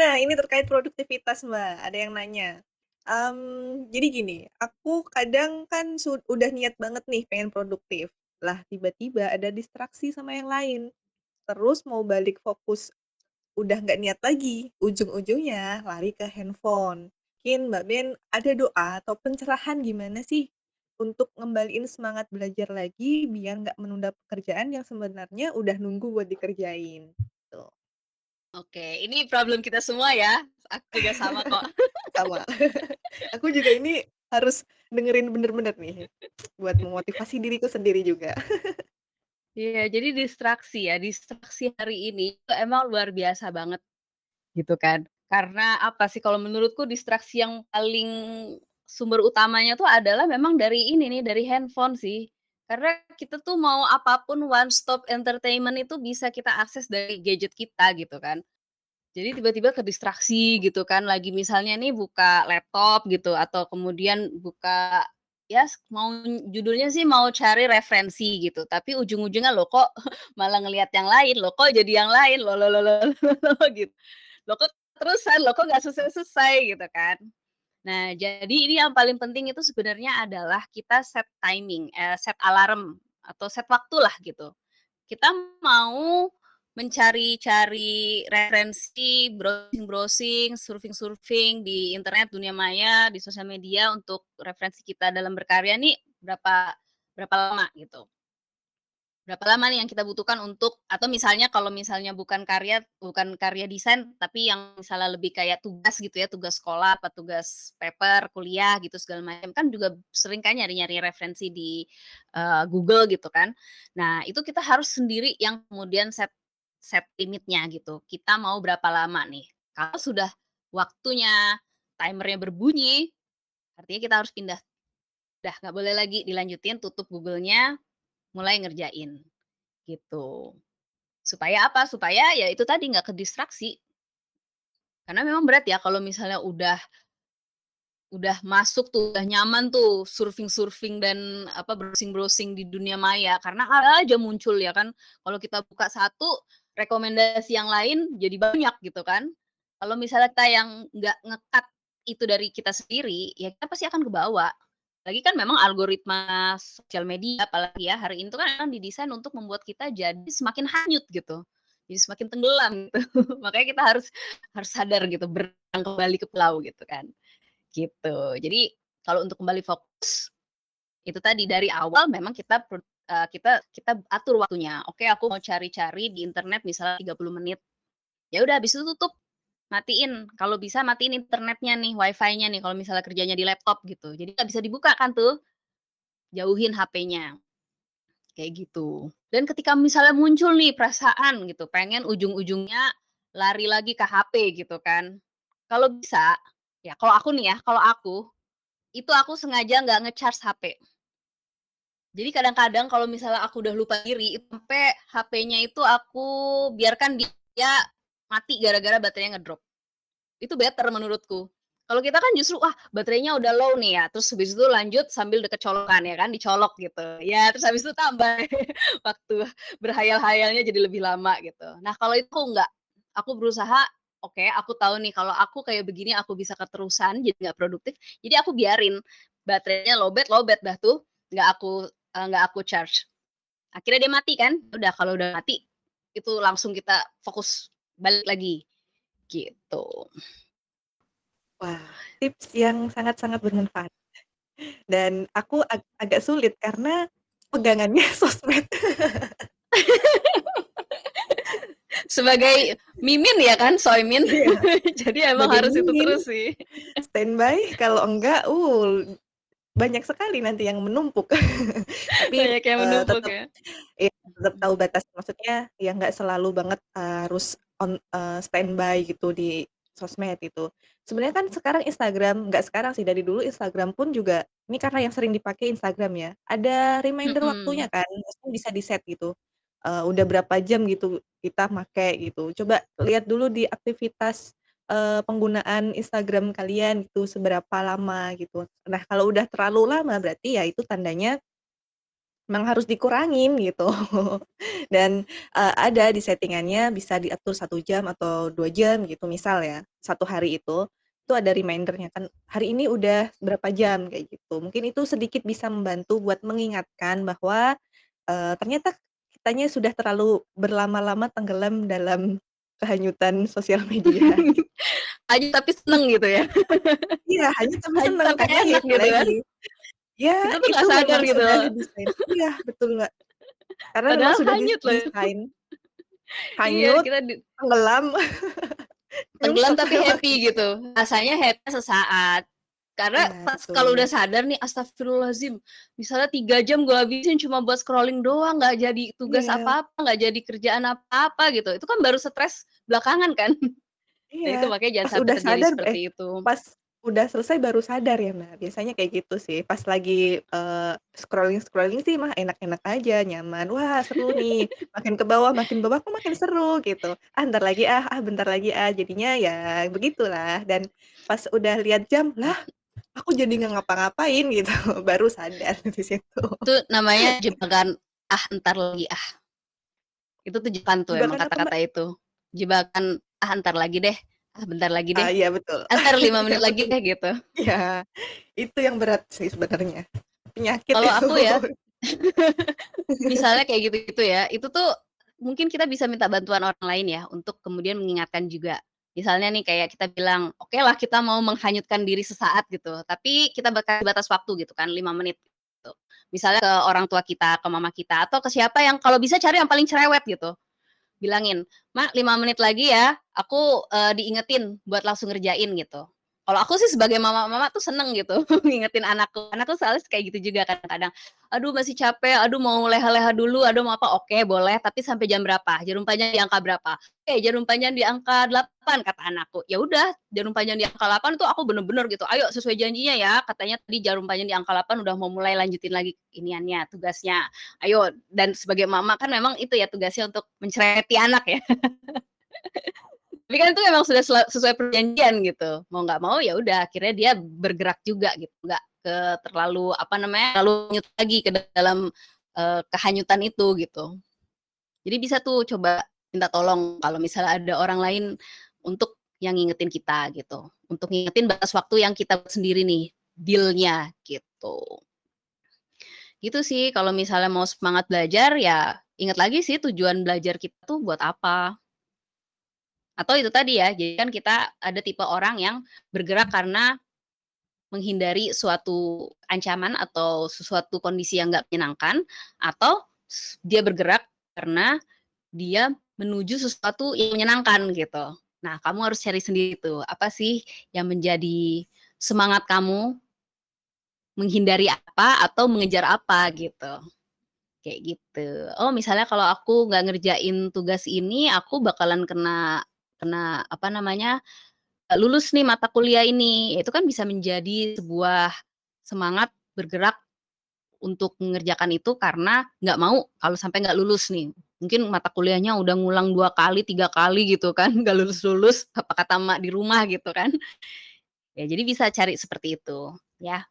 Nah, ini terkait produktivitas, Mbak, ada yang nanya. Mmm, jadi gini, aku kadang kan sud udah niat banget nih pengen produktif, lah tiba-tiba ada distraksi sama yang lain, terus mau balik fokus udah nggak niat lagi, ujung-ujungnya lari ke handphone. Mungkin Mbak Ben ada doa atau pencerahan gimana sih untuk ngembaliin semangat belajar lagi biar nggak menunda pekerjaan yang sebenarnya udah nunggu buat dikerjain? Oke, ini problem kita semua ya, aku juga sama kok. Sama. Aku juga ini harus dengerin bener-bener nih, buat memotivasi diriku sendiri juga. Iya, jadi distraksi ya, distraksi hari ini itu emang luar biasa banget, gitu kan. Karena apa sih, kalau menurutku distraksi yang paling sumber utamanya tuh adalah memang dari ini nih, dari handphone sih. Karena kita tuh mau apa pun one stop entertainment itu bisa kita akses dari gadget kita gitu kan. Jadi tiba-tiba kedistraksi gitu kan, lagi misalnya nih buka laptop gitu atau kemudian buka ya mau judulnya sih mau cari referensi gitu, tapi ujung-ujungnya loh kok malah ngelihat yang lain, loh kok jadi yang lain, loh loh loh loh loh loh gitu. Loh kok keterusan, loh kok nggak selesai-selesai gitu kan. Nah, jadi ini yang paling penting itu sebenarnya adalah kita set timing, eee, set alarm atau set waktulah gitu. Kita mau mencari-cari referensi, browsing-browsing, surfing-surfing di internet, dunia maya, di sosial media untuk referensi kita dalam berkarya nih berapa berapa lama gitu. Berapa lama nih yang kita butuhkan untuk atau misalnya kalau misalnya bukan karya bukan karya desain, tapi yang misalnya lebih kayak tugas gitu ya, tugas sekolah, apa tugas paper, kuliah gitu segala macam, kan juga sering kan nyari-nyari referensi di, eee, Google gitu kan. Nah, itu kita harus sendiri yang kemudian set set limitnya gitu. Kita mau berapa lama nih. Kalau sudah waktunya timer-nya berbunyi, artinya kita harus pindah. Udah nggak boleh lagi dilanjutin, tutup Google-nya, mulai ngerjain, gitu. Supaya apa? Supaya ya itu tadi nggak kedistraksi. Karena memang berat ya kalau misalnya udah udah masuk tuh, udah nyaman tuh surfing-surfing dan apa, browsing-browsing di dunia maya, karena ada aja muncul ya kan. Kalau kita buka satu, rekomendasi yang lain jadi banyak gitu kan. Kalau misalnya kita yang nggak nge-cut itu dari kita sendiri, ya kita pasti akan kebawa. Lagi kan memang algoritma sosial media apalagi ya, hari ini tuh kan didesain untuk membuat kita jadi semakin hanyut gitu, jadi semakin tenggelam gitu. Makanya kita harus harus sadar gitu, berenang kembali ke pulau gitu kan, gitu. Jadi kalau untuk kembali fokus, itu tadi dari awal memang kita eee, kita kita atur waktunya. Oke, aku mau cari-cari di internet misalnya 30 menit. Ya udah habis itu tutup, matiin, kalau bisa matiin internetnya nih, Wi-Fi-nya nih, kalau misalnya kerjanya di laptop gitu. Jadi nggak bisa dibuka kan tuh, jauhin HP-nya, kayak gitu. Dan ketika misalnya muncul nih perasaan gitu, pengen ujung-ujungnya lari lagi ke HP gitu kan. Kalau bisa, ya kalau aku nih ya, kalau aku, itu aku sengaja nggak nge-charge HP. Jadi kadang-kadang kalau misalnya aku udah lupa diri, sampai HP-nya itu aku biarkan dia mati gara-gara baterainya ngedrop. Itu better menurutku. Kalau kita kan justru, wah baterainya udah low nih ya, terus habis itu lanjut sambil deket colokan ya kan, dicolok gitu. Ya terus habis itu tambah waktu berhayal-hayalnya jadi lebih lama gitu. Nah kalau itu enggak, aku berusaha, oke aku tahu nih kalau aku kayak begini aku bisa keterusan jadi nggak produktif, jadi aku biarin baterainya lowbat lowbat dah tuh, nggak aku, eee, nggak aku charge. Akhirnya dia mati kan, udah kalau udah mati, itu langsung kita fokus balik lagi, gitu. Wah, tips yang sangat-sangat bermanfaat. Dan aku ag agak sulit karena pegangannya sosmed. Sebagai mimin ya kan, soimin. Iya, Jadi emang sebagai harus itu mimin, terus sih. standby kalau enggak, uh, banyak sekali nanti yang menumpuk. Tapi, Banyak yang eee, menumpuk tetep ya. iya, tetep tahu batas, maksudnya ya nggak selalu banget harus on eee, standby gitu di sosmed itu. Sebenarnya kan sekarang Instagram nggak sekarang sih, dari dulu Instagram pun juga ini karena yang sering dipakai Instagram ya, ada reminder waktunya Mhm. kan, maksudnya bisa di-set gitu, eee, udah berapa jam gitu kita make gitu. Coba lihat dulu di aktivitas, eee, penggunaan Instagram kalian gitu, seberapa lama gitu. Nah kalau udah terlalu lama berarti ya itu tandanya Memang harus dikurangin gitu. Dan, eee, ada di setting-annya bisa diatur 1 jam atau 2 jam gitu misal ya, 1 hari itu, itu ada reminder-nya kan, "Hari ini udah berapa jam," kayak gitu. Mungkin itu sedikit bisa membantu buat mengingatkan bahwa, eee, ternyata kitanya sudah terlalu berlama-lama tenggelam dalam kehanyutan sosial media. Hanyut tapi seneng gitu ya. Iya, hanyut tapi seneng tapi enak itu gitu kan. Ya Kita tuh itu nggak sadar gitu. iya betul, Mbak. Karena Padahal sudah hanyut loh Iya, hanyut, kita di tenggelam, Tenggelam tapi happy gitu, rasanya happy sesaat. Karena Iya, pas kalau udah sadar nih, "Astagfirullahaladzim, misalnya 3 jam gue habisin cuma buat scrolling doang, nggak jadi tugas Iya. apa-apa, nggak jadi kerjaan apa-apa," gitu. Itu kan baru stres belakangan kan. Nah itu Iya, makanya jangan pas sampai udah sadar eh, seperti itu. pas udah selesai baru sadar ya, Mbak, biasanya kayak gitu sih. Pas lagi, eee, scrolling-scrolling sih mah enak-enak aja, nyaman, "Wah seru nih," makin ke bawah makin bawah kok makin seru gitu, "Ah, entar lagi ah ah, bentar lagi ah," jadinya ya begitulah. Dan pas udah lihat jam, "Lah aku jadi nggak ngapa-ngapain," gitu, baru sadar di situ. Itu namanya jebakan, "Ah, entar lagi ah." Itu tuh jebakan tuh emang Jebakan apa, Mbak? kata-kata itu. Jebakan, "Ah, entar lagi deh, ah, bentar lagi deh, Ah, iya betul. entar 5 Iya menit lagi deh," gitu. Iya, itu yang berat sih sebenarnya, penyakit Kalau aku ya, misalnya kayak gitu-gitu ya, itu tuh mungkin kita bisa minta bantuan orang lain ya, untuk kemudian mengingatkan juga. Misalnya nih kayak kita bilang, okelah kita mau menghanyutkan diri sesaat gitu, tapi kita baka batas waktu gitu kan 5 menit gitu. Misalnya ke orang tua kita, ke mama kita, atau ke siapa yang kalau bisa cari yang paling cerewet gitu. Bilangin, "Ma, 5 menit lagi ya, aku, eee, diingetin buat langsung ngerjain," gitu. Kalau aku sih sebagai mama-mama tuh seneng gitu ngingetin anakku. Anakku selalu kayak gitu juga kadang-kadang, "Aduh masih capek, aduh mau leha-leha dulu, aduh mau apa," "Oke boleh, tapi sampai jam berapa? Jarum panjang di angka berapa?" "Oke, jarum panjang di angka 8," kata anakku. Ya udah, jarum panjang di angka 8 tuh aku bener-bener gitu, "Ayo sesuai janjinya ya, katanya tadi jarum panjang di angka 8 udah mau mulai lanjutin lagi iniannya, tugasnya. Ayo." Dan sebagai mama kan memang itu ya tugasnya untuk mencereweti anak ya. Tapi kan itu memang sudah sesuai perjanjian gitu, mau nggak mau ya udah akhirnya dia bergerak juga gitu, nggak ke terlalu apa namanya, terlalu nyut lagi ke dalam, eee, kehanyutan itu gitu. Jadi bisa tuh coba minta tolong kalau misalnya ada orang lain untuk yang ngingetin kita gitu, untuk ngingetin batas waktu yang kita sendiri nih, deal-nya gitu. Gitu sih kalau misalnya mau semangat belajar ya inget lagi sih tujuan belajar kita tuh buat apa. Atau itu tadi ya, jadi kan kita ada tipe orang yang bergerak karena menghindari suatu ancaman atau sesuatu kondisi yang nggak menyenangkan, atau dia bergerak karena dia menuju sesuatu yang menyenangkan gitu. Nah, kamu harus cari sendiri tuh, apa sih yang menjadi semangat kamu menghindari apa atau mengejar apa gitu, kayak gitu. Oh misalnya kalau aku nggak ngerjain tugas ini, aku bakalan kena kena apa namanya, nggak lulus nih mata kuliah ini. Itu kan bisa menjadi sebuah semangat bergerak untuk mengerjakan itu karena nggak mau kalau sampai nggak lulus nih. Mungkin mata kuliahnya udah ngulang 2 kali, 3 kali gitu kan, nggak lulus-lulus, apa kata emak di rumah gitu kan. Ya jadi bisa cari seperti itu, ya.